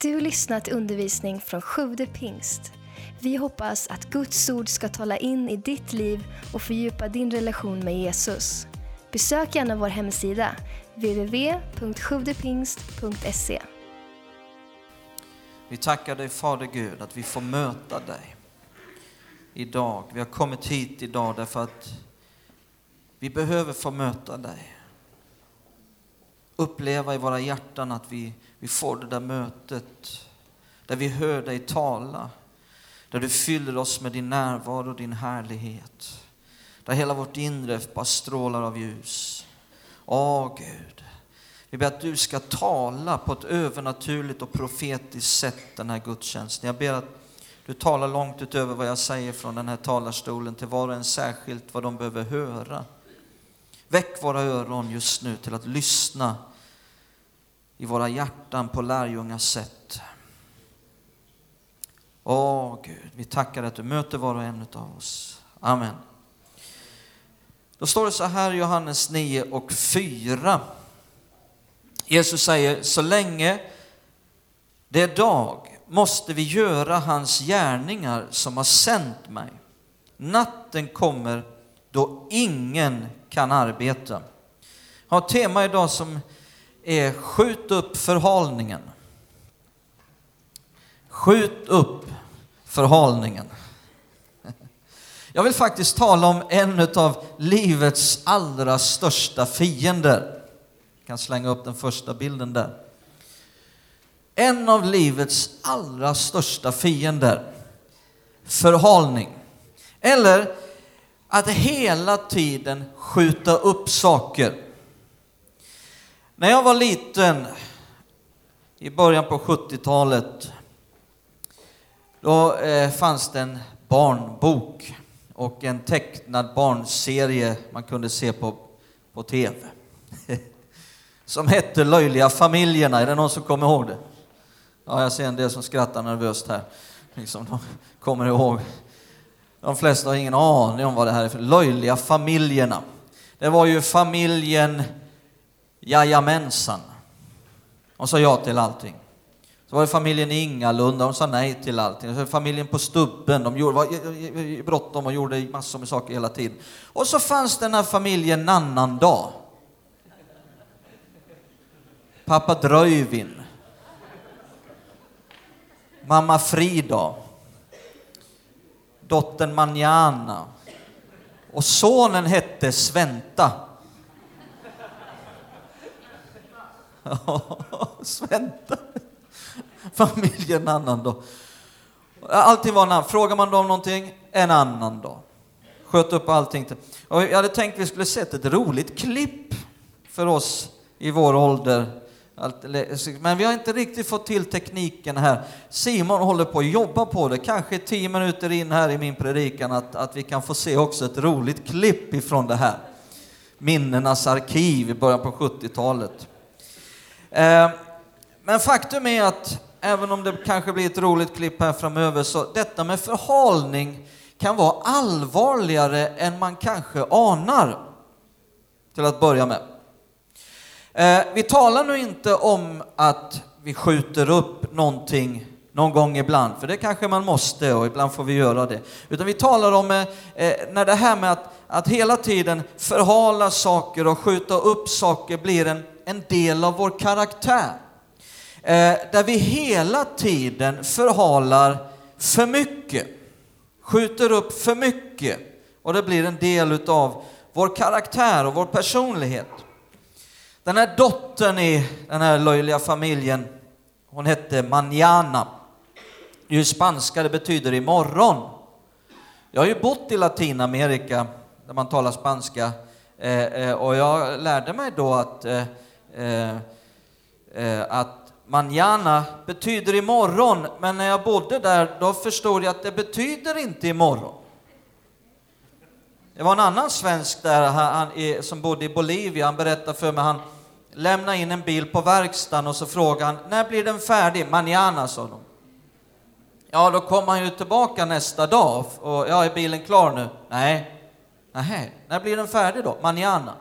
Du har lyssnat till undervisning från Sjude pingst. Vi hoppas att Guds ord ska tala in i ditt liv och fördjupa din relation med Jesus. Besök gärna vår hemsida, www.sjuvdepingst.se. Vi tackar dig Fader Gud att vi får möta dig idag. Vi har kommit hit idag därför att vi behöver få möta dig. Uppleva i våra hjärtan att vi, vi får det där mötet där vi hör dig tala. Där du fyller oss med din närvaro och din härlighet. Där hela vårt inre bara strålar av ljus. Åh Gud, vi ber att du ska tala på ett övernaturligt och profetiskt sätt den här gudstjänsten. Jag ber att du talar långt utöver vad jag säger från den här talarstolen till var och en särskilt vad de behöver höra. Väck våra öron just nu till att lyssna i våra hjärtan på lärjungars sätt. Åh Gud, vi tackar att du möter var och en av oss. Amen. Då står det så här i Johannes 9 och 4. Jesus säger, så länge det är dag måste vi göra hans gärningar som har sänt mig. Natten kommer då ingen kan arbeta. Jag har ett tema idag som är skjut upp förhalningen. Skjut upp förhalningen. Jag vill faktiskt tala om en av livets allra största fiender. Jag kan slänga upp den första bilden där. En av livets allra största fiender. Förhalning. Eller att hela tiden skjuta upp saker. När jag var liten, i början på 70-talet, då eh, fanns det en barnbok och en tecknad barnserie man kunde se på, på tv. Som hette Löjliga familjerna. Är det någon som kommer ihåg det? Ja, jag ser en del som skrattar nervöst här. Liksom, de kommer ihåg. De flesta har ingen aning om vad det här är för löjliga familjerna. Det var ju familjen Jajamensan. De sa ja till allting. Så var det familjen Ingalunda, de sa nej till allting. Så familjen på Stubben, de gjorde, var bråttom och gjorde massor med saker hela tiden. Och så fanns den här familjen Nannandag. Pappa Dröjvin. Mamma Frida. Dottern Manjana. Och sonen hette Sventa. Sventa. Familjen annan dag. Allting var en annan. Frågar man dem någonting, en annan dag. Sköt upp allting. Och jag hade tänkt att vi skulle sett ett roligt klipp för oss i vår ålder. Men vi har inte riktigt fått till tekniken här. Simon håller på att jobba på det. Kanske tio minuter in här i min predikan att, att vi kan få se också ett roligt klipp ifrån det här. Minnenas arkiv i början på 70-talet. Eh, men faktum är att även om det kanske blir ett roligt klipp här framöver, så detta med förhalning kan vara allvarligare än man kanske anar. Till att börja med. Eh, vi talar nu inte om att vi skjuter upp någonting någon gång ibland, för det kanske man måste och ibland får vi göra det. Utan vi talar om eh, eh när det här med att, att hela tiden förhala saker och skjuta upp saker blir en, en del av vår karaktär. Eh, där vi hela tiden förhalar för mycket, skjuter upp för mycket och det blir en del av vår karaktär och vår personlighet. Den här dottern i den här löjliga familjen, hon hette Manjana. Det är ju spanska, det betyder imorgon. Jag har ju bott i Latinamerika där man talar spanska eh, eh, och jag lärde mig då att, eh, Eh, eh, att Manjana betyder imorgon, men när jag bodde där då förstod jag att det betyder inte imorgon. Det var en annan svensk där han, som bodde i Bolivia, han berättade för mig, han lämnade in en bil på verkstaden och så frågade han, när blir den färdig? Manjana, sa de. Ja, då kom han ju tillbaka nästa dag och, ja, är bilen klar nu? Nej. Nej, när blir den färdig då? Manjana.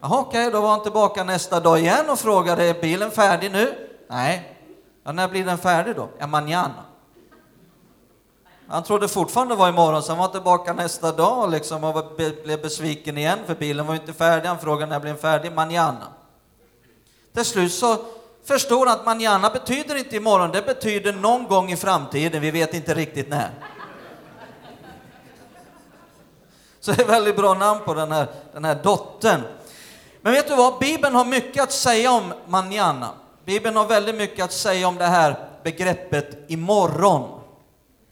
Jaha, okej, okay, då var han tillbaka nästa dag igen och frågade, är bilen färdig nu? Nej. Ja, när blir den färdig då? Ja, manana. Han trodde fortfarande det var imorgon, så han var tillbaka nästa dag liksom och blev besviken igen för bilen var inte färdig. Han frågade när blir den färdig? Manana. Till slut så förstår han att manana betyder inte imorgon, det betyder någon gång i framtiden, vi vet inte riktigt när. Så det är väldigt bra namn på den här, den här dottern. Men vet du vad, Bibeln har mycket att säga om manana. Bibeln har väldigt mycket att säga om det här begreppet imorgon.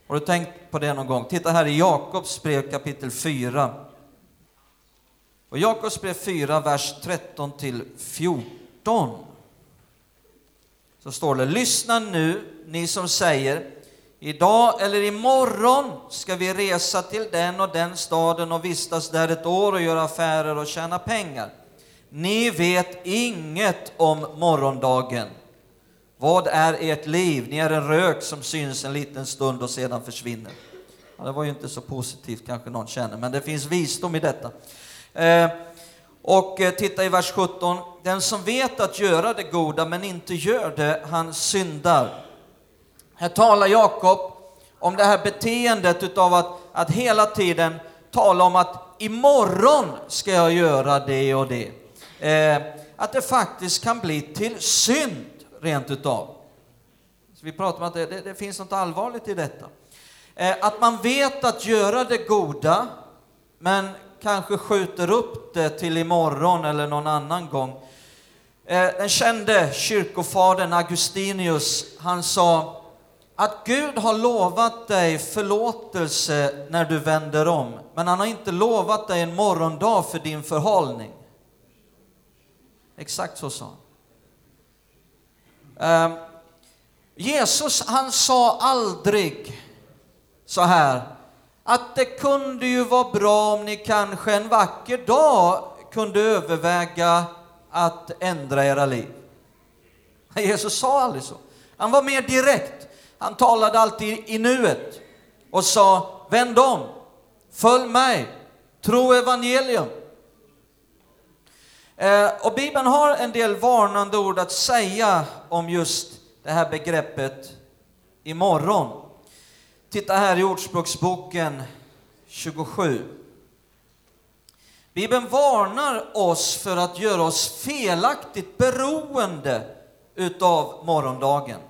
Har du tänkt på det någon gång? Titta här i Jakobs brev kapitel 4. Och Jakobs brev 4, vers 13 till 14. Så står det, lyssna nu, ni som säger, idag eller imorgon ska vi resa till den och den staden och vistas där ett år och göra affärer och tjäna pengar. Ni vet inget om morgondagen. Vad är ert liv? Ni är en rök som syns en liten stund och sedan försvinner. Ja, det var ju inte så positivt kanske någon känner, men det finns visdom i detta. Eh, och eh, titta i vers 17. Den som vet att göra det goda men inte gör det, han syndar. Här talar Jakob om det här beteendet utav att, att hela tiden tala om att imorgon ska jag göra det och det. Eh, att det faktiskt kan bli till synd rent utav. Så vi pratar om att det, det, det finns något allvarligt i detta. Eh, att man vet att göra det goda, men kanske skjuter upp det till imorgon eller någon annan gång. Eh, den kände kyrkofadern Augustinius, han sa att Gud har lovat dig förlåtelse när du vänder om, men han har inte lovat dig en morgondag för din förhållning. Exakt så sa han. Um, Jesus han sa aldrig så här att det kunde ju vara bra om ni kanske en vacker dag kunde överväga att ändra era liv. Jesus sa aldrig så. Han var mer direkt. Han talade alltid i nuet och sa vänd om, följ mig, tro evangelium. Eh, och Bibeln har en del varnande ord att säga om just det här begreppet imorgon. Titta här i Ordspråksboken 27. Bibeln varnar oss för att göra oss felaktigt beroende utav morgondagen.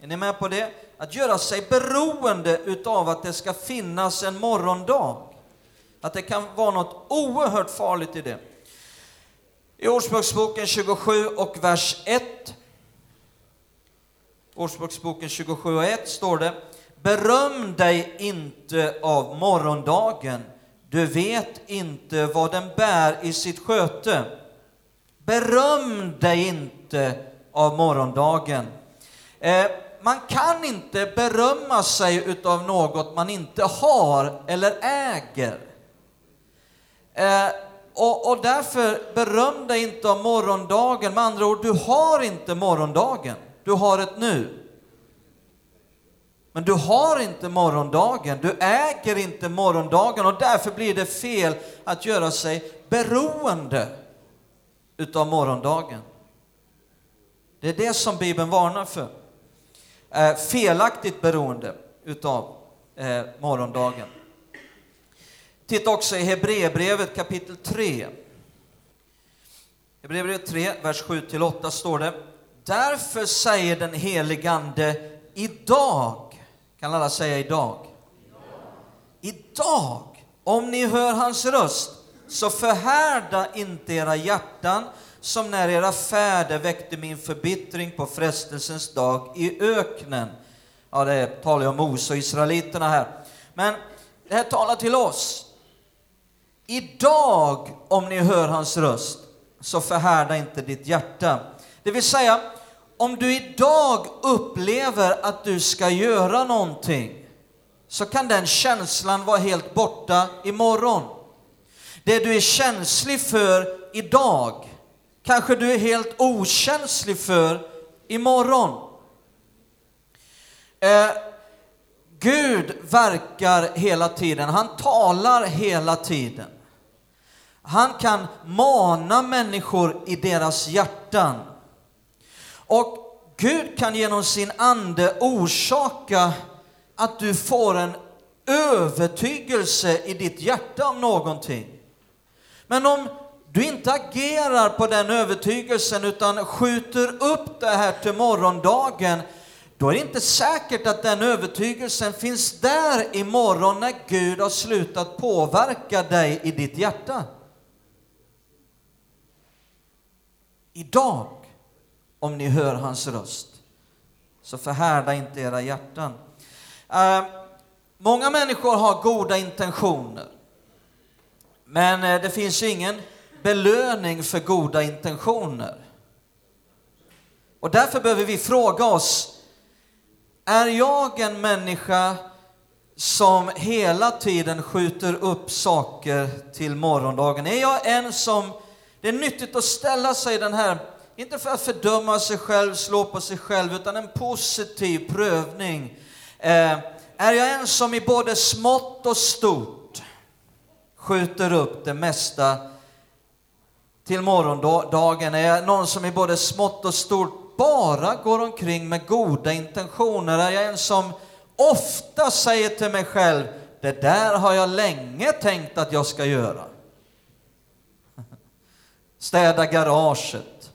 Är ni med på det? Att göra sig beroende utav att det ska finnas en morgondag. Att det kan vara något oerhört farligt i det. I Ordspråksboken 27 och vers 1. Ordspråksboken 27 och 1 står det Beröm dig inte av morgondagen, du vet inte vad den bär i sitt sköte. Beröm dig inte av morgondagen. Eh, man kan inte berömma sig utav något man inte har eller äger. Eh, och, och därför beröm dig inte av morgondagen. Med andra ord, du har inte morgondagen. Du har ett nu. Men du har inte morgondagen, du äger inte morgondagen och därför blir det fel att göra sig beroende utav morgondagen. Det är det som Bibeln varnar för. Eh, felaktigt beroende utav eh, morgondagen. Titta också i Hebreerbrevet kapitel 3. Hebreerbrevet 3, vers 7-8 står det. Därför säger den heligande idag, kan alla säga idag? Idag. idag, om ni hör hans röst, så förhärda inte era hjärtan som när era fäder väckte min förbittring på frestelsens dag i öknen. Ja, det talar ju om Mose och israeliterna här. Men det här talar till oss. Idag, om ni hör hans röst, så förhärda inte ditt hjärta. Det vill säga, om du idag upplever att du ska göra någonting, så kan den känslan vara helt borta imorgon. Det du är känslig för idag, kanske du är helt okänslig för imorgon. Eh, Gud verkar hela tiden, han talar hela tiden. Han kan mana människor i deras hjärtan. Och Gud kan genom sin ande orsaka att du får en övertygelse i ditt hjärta om någonting. Men om du inte agerar på den övertygelsen utan skjuter upp det här till morgondagen, då är det inte säkert att den övertygelsen finns där imorgon när Gud har slutat påverka dig i ditt hjärta. Idag, om ni hör hans röst, så förhärda inte era hjärtan. Eh, många människor har goda intentioner, men eh, det finns ju ingen belöning för goda intentioner. Och därför behöver vi fråga oss, är jag en människa som hela tiden skjuter upp saker till morgondagen? Är jag en som, det är nyttigt att ställa sig den här, inte för att fördöma sig själv, slå på sig själv, utan en positiv prövning. Eh, är jag en som i både smått och stort skjuter upp det mesta till morgondagen? Är jag någon som i både smått och stort bara går omkring med goda intentioner? Är jag en som ofta säger till mig själv, det där har jag länge tänkt att jag ska göra? Städa garaget,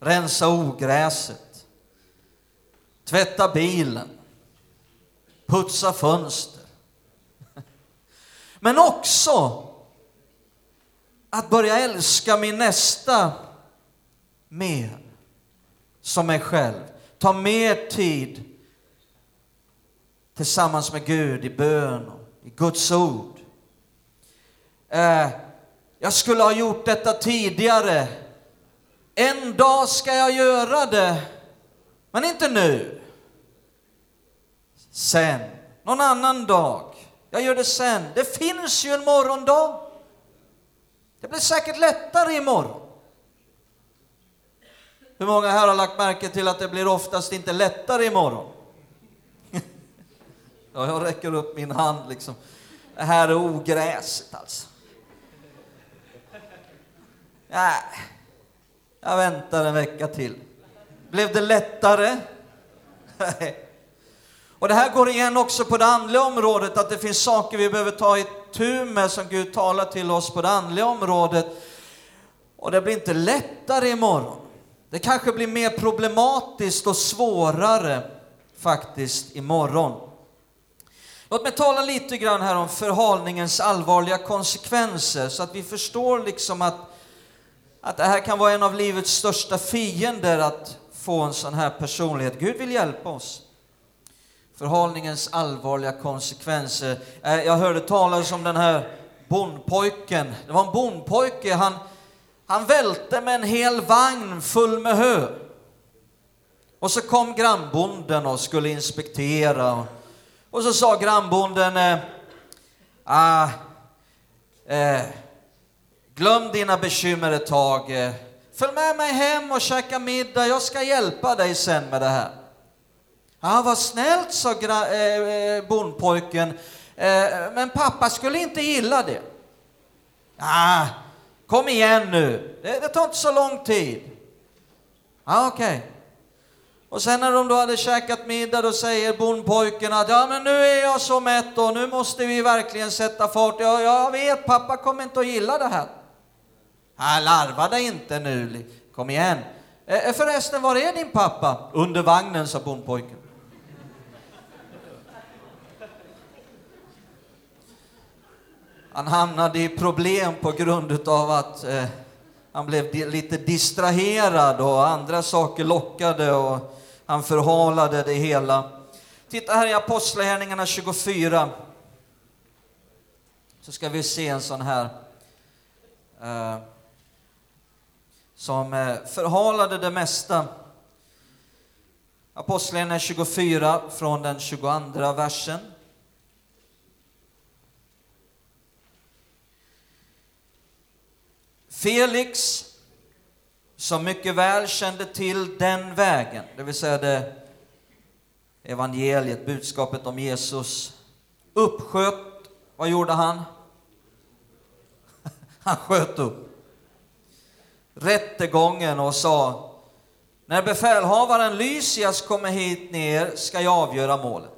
rensa ogräset, tvätta bilen, putsa fönster. Men också att börja älska min nästa mer som mig själv. Ta mer tid tillsammans med Gud i bön och i Guds ord. Eh, jag skulle ha gjort detta tidigare. En dag ska jag göra det, men inte nu. Sen, någon annan dag. Jag gör det sen. Det finns ju en morgondag. Det blir säkert lättare imorgon. Hur många här har lagt märke till att det blir oftast inte lättare imorgon? ja, jag räcker upp min hand liksom. Det här är ogräset alltså. Nej, jag väntar en vecka till. Blev det lättare? Och det här går igen också på det andliga området, att det finns saker vi behöver ta i tur med som Gud talar till oss på det andliga området. Och det blir inte lättare imorgon. Det kanske blir mer problematiskt och svårare faktiskt imorgon. Låt mig tala lite grann här om förhalningens allvarliga konsekvenser så att vi förstår liksom att, att det här kan vara en av livets största fiender att få en sån här personlighet. Gud vill hjälpa oss förhalningens allvarliga konsekvenser. Eh, jag hörde talas om den här bondpojken. Det var en bondpojke, han, han välte med en hel vagn full med hö. Och så kom grannbonden och skulle inspektera. Och så sa grannbonden, eh, ah, eh, glöm dina bekymmer ett tag. Eh, följ med mig hem och käka middag, jag ska hjälpa dig sen med det här. Ah, vad snällt, sa eh, eh, bondpojken. Eh, men pappa skulle inte gilla det. Ah, kom igen nu, det, det tar inte så lång tid. Ja, Okej. Okay. Och sen när de då hade käkat middag, då säger bondpojken att ja, men nu är jag så mätt och nu måste vi verkligen sätta fart. Ja, jag vet, pappa kommer inte att gilla det här. Ah, larva dig inte nu, kom igen. Eh, eh, förresten, var är din pappa? Under vagnen, sa bondpojken. Han hamnade i problem på grund av att eh, han blev lite distraherad och andra saker lockade och han förhalade det hela. Titta här i Apostlagärningarna 24. Så ska vi se en sån här eh, som eh, förhalade det mesta. Apostlagärningarna 24 från den 22 versen. Felix, som mycket väl kände till den vägen, det vill säga det evangeliet, budskapet om Jesus, uppsköt, vad gjorde han? Han sköt upp rättegången och sa När befälhavaren Lysias kommer hit ner ska jag avgöra målet.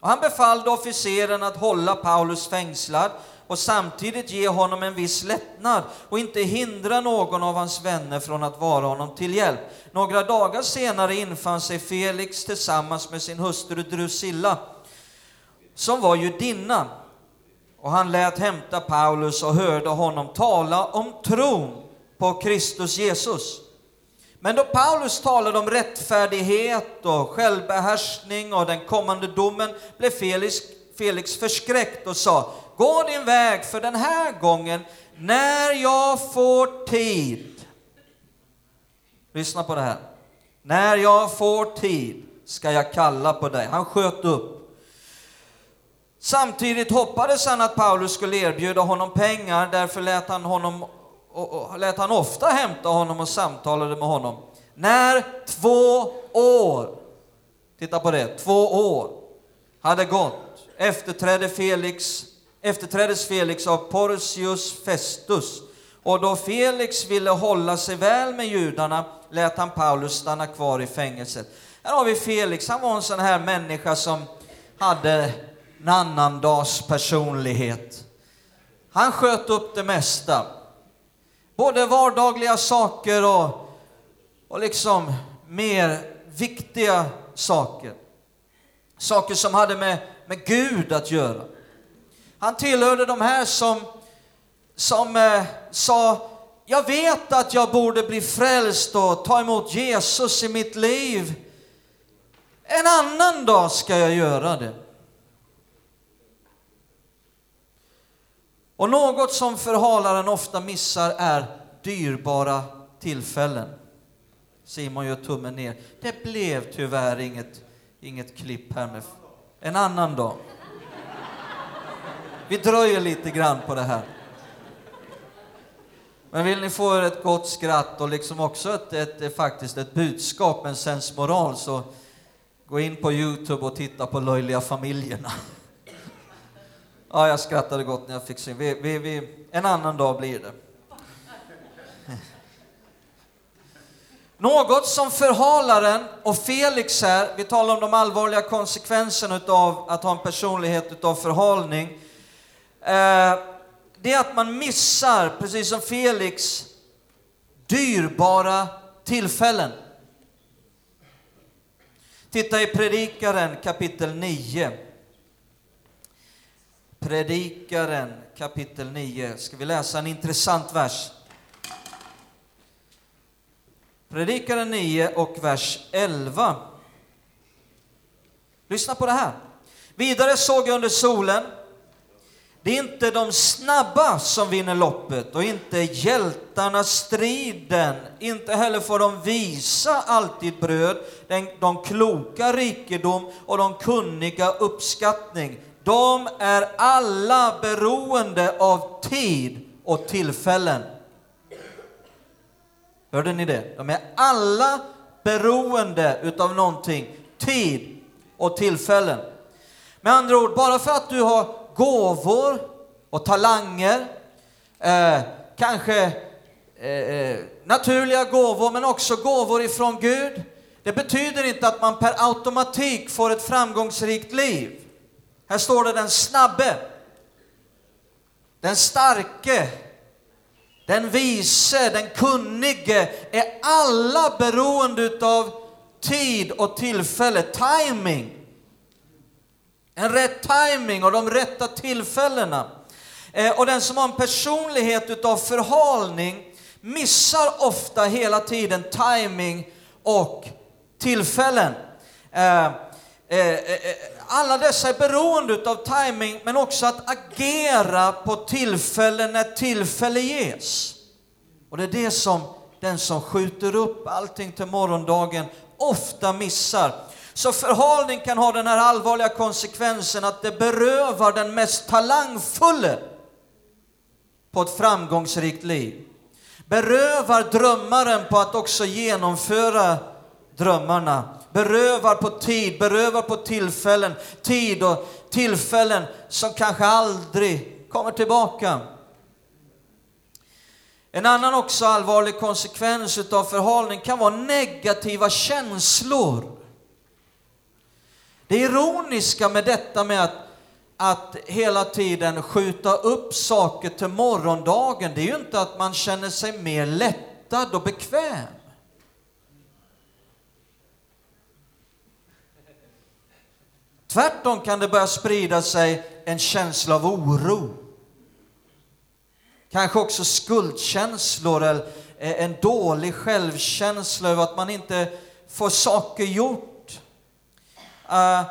Och han befallde officeren att hålla Paulus fängslad och samtidigt ge honom en viss lättnad och inte hindra någon av hans vänner från att vara honom till hjälp. Några dagar senare infann sig Felix tillsammans med sin hustru Drusilla, som var judinna, och han lät hämta Paulus och hörde honom tala om tron på Kristus Jesus. Men då Paulus talade om rättfärdighet och självbehärskning och den kommande domen blev Felix, Felix förskräckt och sa Gå din väg för den här gången när jag får tid. Lyssna på det här. När jag får tid ska jag kalla på dig. Han sköt upp. Samtidigt hoppades han att Paulus skulle erbjuda honom pengar, därför lät han, honom, och, och, lät han ofta hämta honom och samtalade med honom. När två år, titta på det, två år hade gått efterträdde Felix efterträddes Felix av Porcius Festus. Och då Felix ville hålla sig väl med judarna lät han Paulus stanna kvar i fängelset. Här har vi Felix, han var en sån här människa som hade en annandags personlighet. Han sköt upp det mesta. Både vardagliga saker och, och liksom mer viktiga saker. Saker som hade med, med Gud att göra. Han tillhörde de här som, som eh, sa, jag vet att jag borde bli frälst och ta emot Jesus i mitt liv. En annan dag ska jag göra det. Och något som förhalaren ofta missar är dyrbara tillfällen. Simon gör tummen ner. Det blev tyvärr inget, inget klipp här med en annan dag. Vi dröjer lite grann på det här. Men vill ni få ett gott skratt och liksom också ett, ett, ett, faktiskt ett budskap, en sensmoral, så gå in på Youtube och titta på Löjliga familjerna. Ja, jag skrattade gott när jag fick se. Vi, vi, vi, en annan dag blir det. Något som förhalaren och Felix här, vi talar om de allvarliga konsekvenserna av att ha en personlighet av förhalning. Eh, det är att man missar, precis som Felix, dyrbara tillfällen. Titta i Predikaren kapitel 9. Predikaren kapitel 9. Ska vi läsa en intressant vers? Predikaren 9 och vers 11. Lyssna på det här. Vidare såg jag under solen det är inte de snabba som vinner loppet och inte hjältarna striden. Inte heller får de visa alltid bröd, den, de kloka rikedom och de kunniga uppskattning. De är alla beroende av tid och tillfällen. Hörde ni det? De är alla beroende utav någonting, tid och tillfällen. Med andra ord, bara för att du har gåvor och talanger, eh, kanske eh, eh, naturliga gåvor, men också gåvor ifrån Gud. Det betyder inte att man per automatik får ett framgångsrikt liv. Här står det den snabbe, den starke, den vise, den kunnige är alla beroende av tid och tillfälle, timing. En rätt timing och de rätta tillfällena. Eh, och den som har en personlighet utav förhalning missar ofta hela tiden timing och tillfällen. Eh, eh, eh alla dessa är beroende utav timing men också att agera på tillfällen när tillfälle ges. Och det är det som den som skjuter upp allting till morgondagen ofta missar. Så förhalning kan ha den här allvarliga konsekvensen att det berövar den mest talangfulle på ett framgångsrikt liv. Berövar drömmaren på att också genomföra drömmarna. Berövar på tid, berövar på tillfällen, tid och tillfällen som kanske aldrig kommer tillbaka. En annan också allvarlig konsekvens utav förhalning kan vara negativa känslor. Det ironiska med detta med att, att hela tiden skjuta upp saker till morgondagen, det är ju inte att man känner sig mer lättad och bekväm. Tvärtom kan det börja sprida sig en känsla av oro. Kanske också skuldkänslor eller eh, en dålig självkänsla över att man inte får saker gjort. Uh,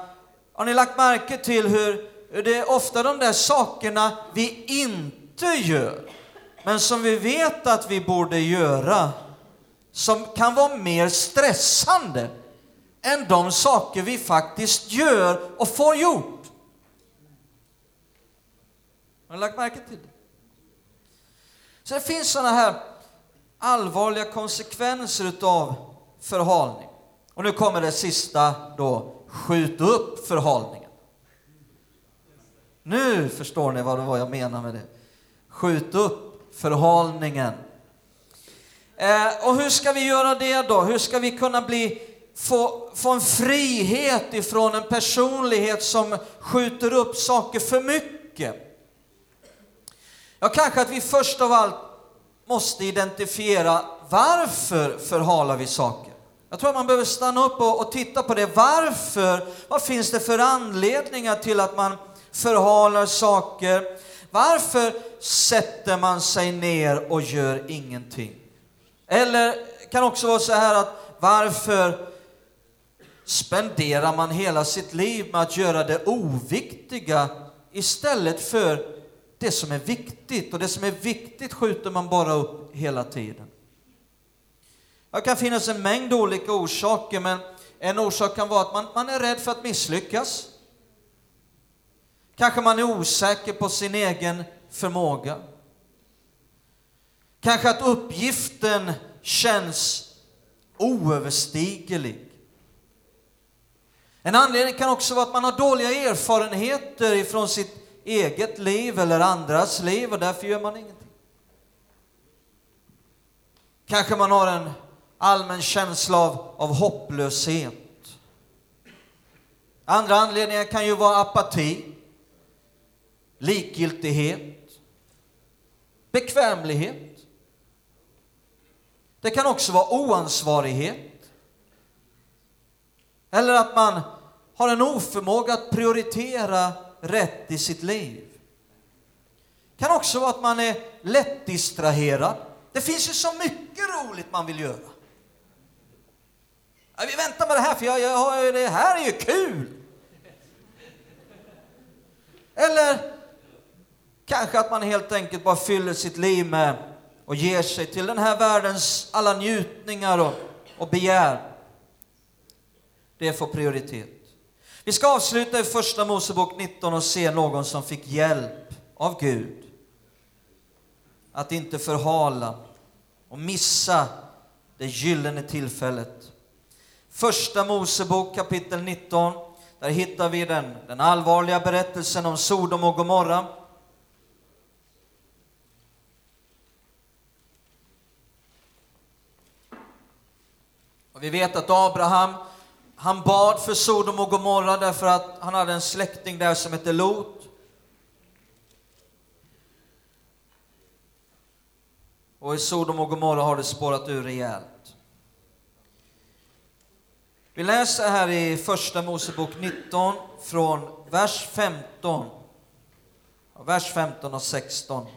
har ni lagt märke till hur det är ofta de där sakerna vi inte gör, men som vi vet att vi borde göra, som kan vara mer stressande än de saker vi faktiskt gör och får gjort. Har ni lagt märke till det? Så det finns sådana här allvarliga konsekvenser utav förhalning. Och nu kommer det sista då, skjut upp förhalningen. Nu förstår ni vad, vad jag menar med det. Skjut upp förhalningen. Eh, och hur ska vi göra det då? Hur ska vi kunna bli, få, få en frihet ifrån en personlighet som skjuter upp saker för mycket? Ja, kanske att vi först av allt måste identifiera varför förhalar vi saker. Jag tror att man behöver stanna upp och, och, titta på det. Varför? Vad finns det för anledningar till att man förhalar saker? Varför sätter man sig ner och gör ingenting? Eller kan också vara så här att varför spenderar man hela sitt liv med att göra det oviktiga istället för det som är viktigt. Och det som är viktigt skjuter man bara upp hela tiden. Det kan finnas en mängd olika orsaker, men en orsak kan vara att man, man är rädd för att misslyckas. Kanske man är osäker på sin egen förmåga. Kanske att uppgiften känns oöverstiglig. En anledning kan också vara att man har dåliga erfarenheter ifrån sitt eget liv eller andras liv och därför gör man ingenting. Kanske man har en allmän känsla av, av hopplöshet. Andra anledningar kan ju vara apati, likgiltighet, bekvämlighet. Det kan också vara oansvarighet. Eller att man har en oförmåga att prioritera rätt i sitt liv. Det kan också vara att man är lättdistraherad. Det finns ju så mycket roligt man vill göra. Ja, vi väntar med det här, för jag, jag, det här är ju kul! Eller kanske att man helt enkelt bara fyller sitt liv med och ger sig till den här världens alla njutningar och, och begär. Det får prioritet. Vi ska avsluta i Första Mosebok 19 och se någon som fick hjälp av Gud att inte förhala och missa det gyllene tillfället. Första Mosebok kapitel 19, där hittar vi den, den allvarliga berättelsen om Sodom och Gomorra. Och vi vet att Abraham han bad för Sodom och Gomorra därför att han hade en släkting där som hette Lot. Och i Sodom och Gomorra har det spårat ur rejält. Vi läser här i Första Mosebok 19 från vers 15. Vers 15 och 16.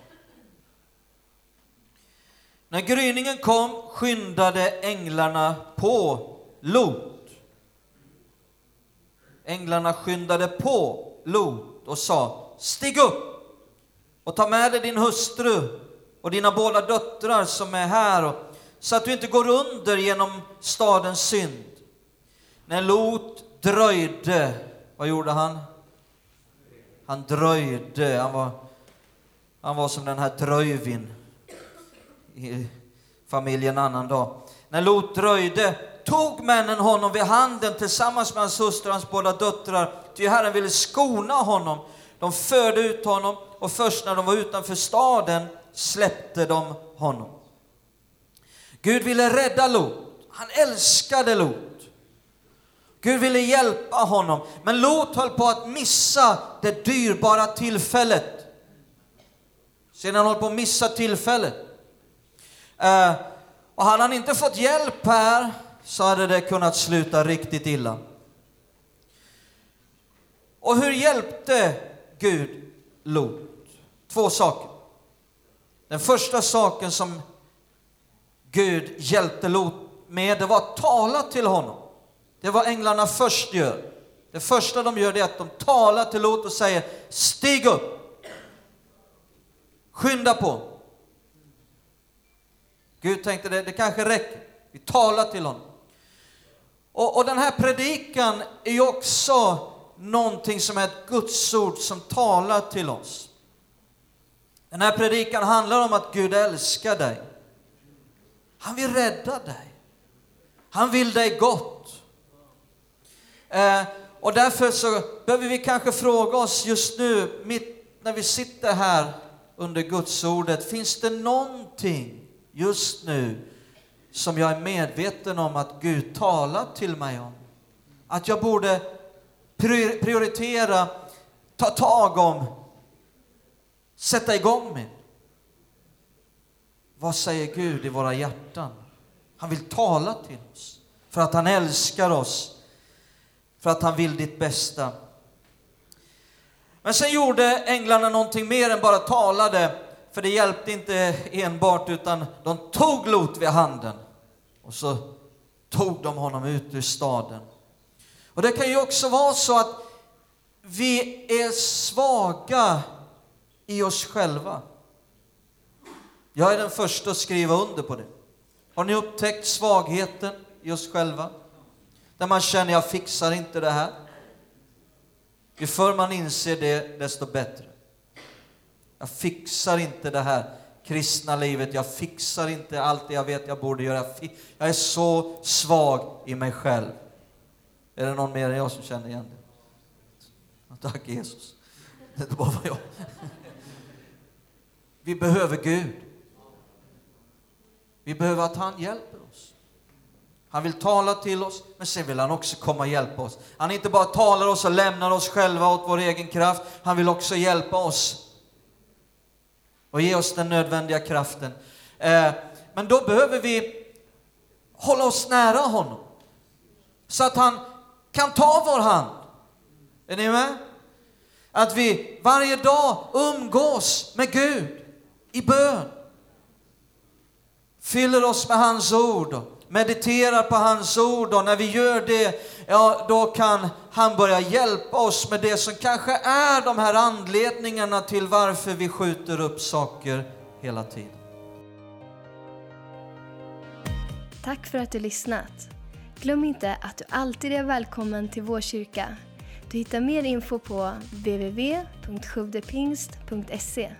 När gryningen kom skyndade änglarna på Lot Änglarna skyndade på Lot och sa, stig upp och ta med dig din hustru och dina båda döttrar som är här, så att du inte går under genom stadens synd. När Lot dröjde, vad gjorde han? Han dröjde, han var, han var som den här Dröjvin i familjen annan dag. När Lot dröjde tog männen honom vid handen tillsammans med hans hustru och hans båda döttrar, ty Herren ville skona honom. De förde ut honom och först när de var utanför staden släppte de honom. Gud ville rädda Lot. Han älskade Lot. Gud ville hjälpa honom, men Lot höll på att missa det dyrbara tillfället. Sedan han höll på att missa tillfället. Eh, och hade han inte fått hjälp här så hade det kunnat sluta riktigt illa. Och hur hjälpte Gud Lot? Två saker. Den första saken som Gud hjälpte Lot med, det var att tala till honom. Det är vad änglarna först gör. Det första de gör är att de talar till Lot och säger Stig upp! Skynda på! Gud tänkte det, det kanske räcker. Vi talar till honom. Och, och den här predikan är ju också någonting som är ett gudsord som talar till oss. Den här predikan handlar om att Gud älskar dig. Han vill rädda dig. Han vill dig gott. Eh, och därför så behöver vi kanske fråga oss just nu, mitt när vi sitter här under Gudsordet, finns det någonting just nu som jag är medveten om att Gud talar till mig om? Att jag borde prioritera, ta tag om, sätta igång med. Vad säger Gud i våra hjärtan? Han vill tala till oss för att han älskar oss, för att han vill ditt bästa. Men sen gjorde änglarna någonting mer än bara talade, för det hjälpte inte enbart, utan de tog Lot vid handen och så tog de honom ut ur staden. Och det kan ju också vara så att vi är svaga i oss själva. Jag är den första att skriva under på det. Har ni upptäckt svagheten i oss själva? Där man känner, jag fixar inte det här. Ju förr man inser det, desto bättre. Jag fixar inte det här kristna livet, jag fixar inte allt det jag vet jag borde göra. Jag är så svag i mig själv. Är det någon mer än jag som känner igen det? Tack Jesus. Det bara var jag. Vi behöver Gud. Vi behöver att han hjälper. Han vill tala till oss, men sen vill han också komma och hjälpa oss. Han inte bara talar oss och lämnar oss själva åt vår egen kraft, han vill också hjälpa oss och ge oss den nödvändiga kraften. Eh, men då behöver vi hålla oss nära honom, så att han kan ta vår hand. Är ni med? Att vi varje dag umgås med Gud i bön. Fyller oss med hans ord och mediterar på hans ord och när vi gör det, ja då kan han börja hjälpa oss med det som kanske är de här anledningarna till varför vi skjuter upp saker hela tiden. Tack för att du lyssnat. Glöm inte att du alltid är välkommen till vår kyrka. Du hittar mer info på www.sjuvdepingst.se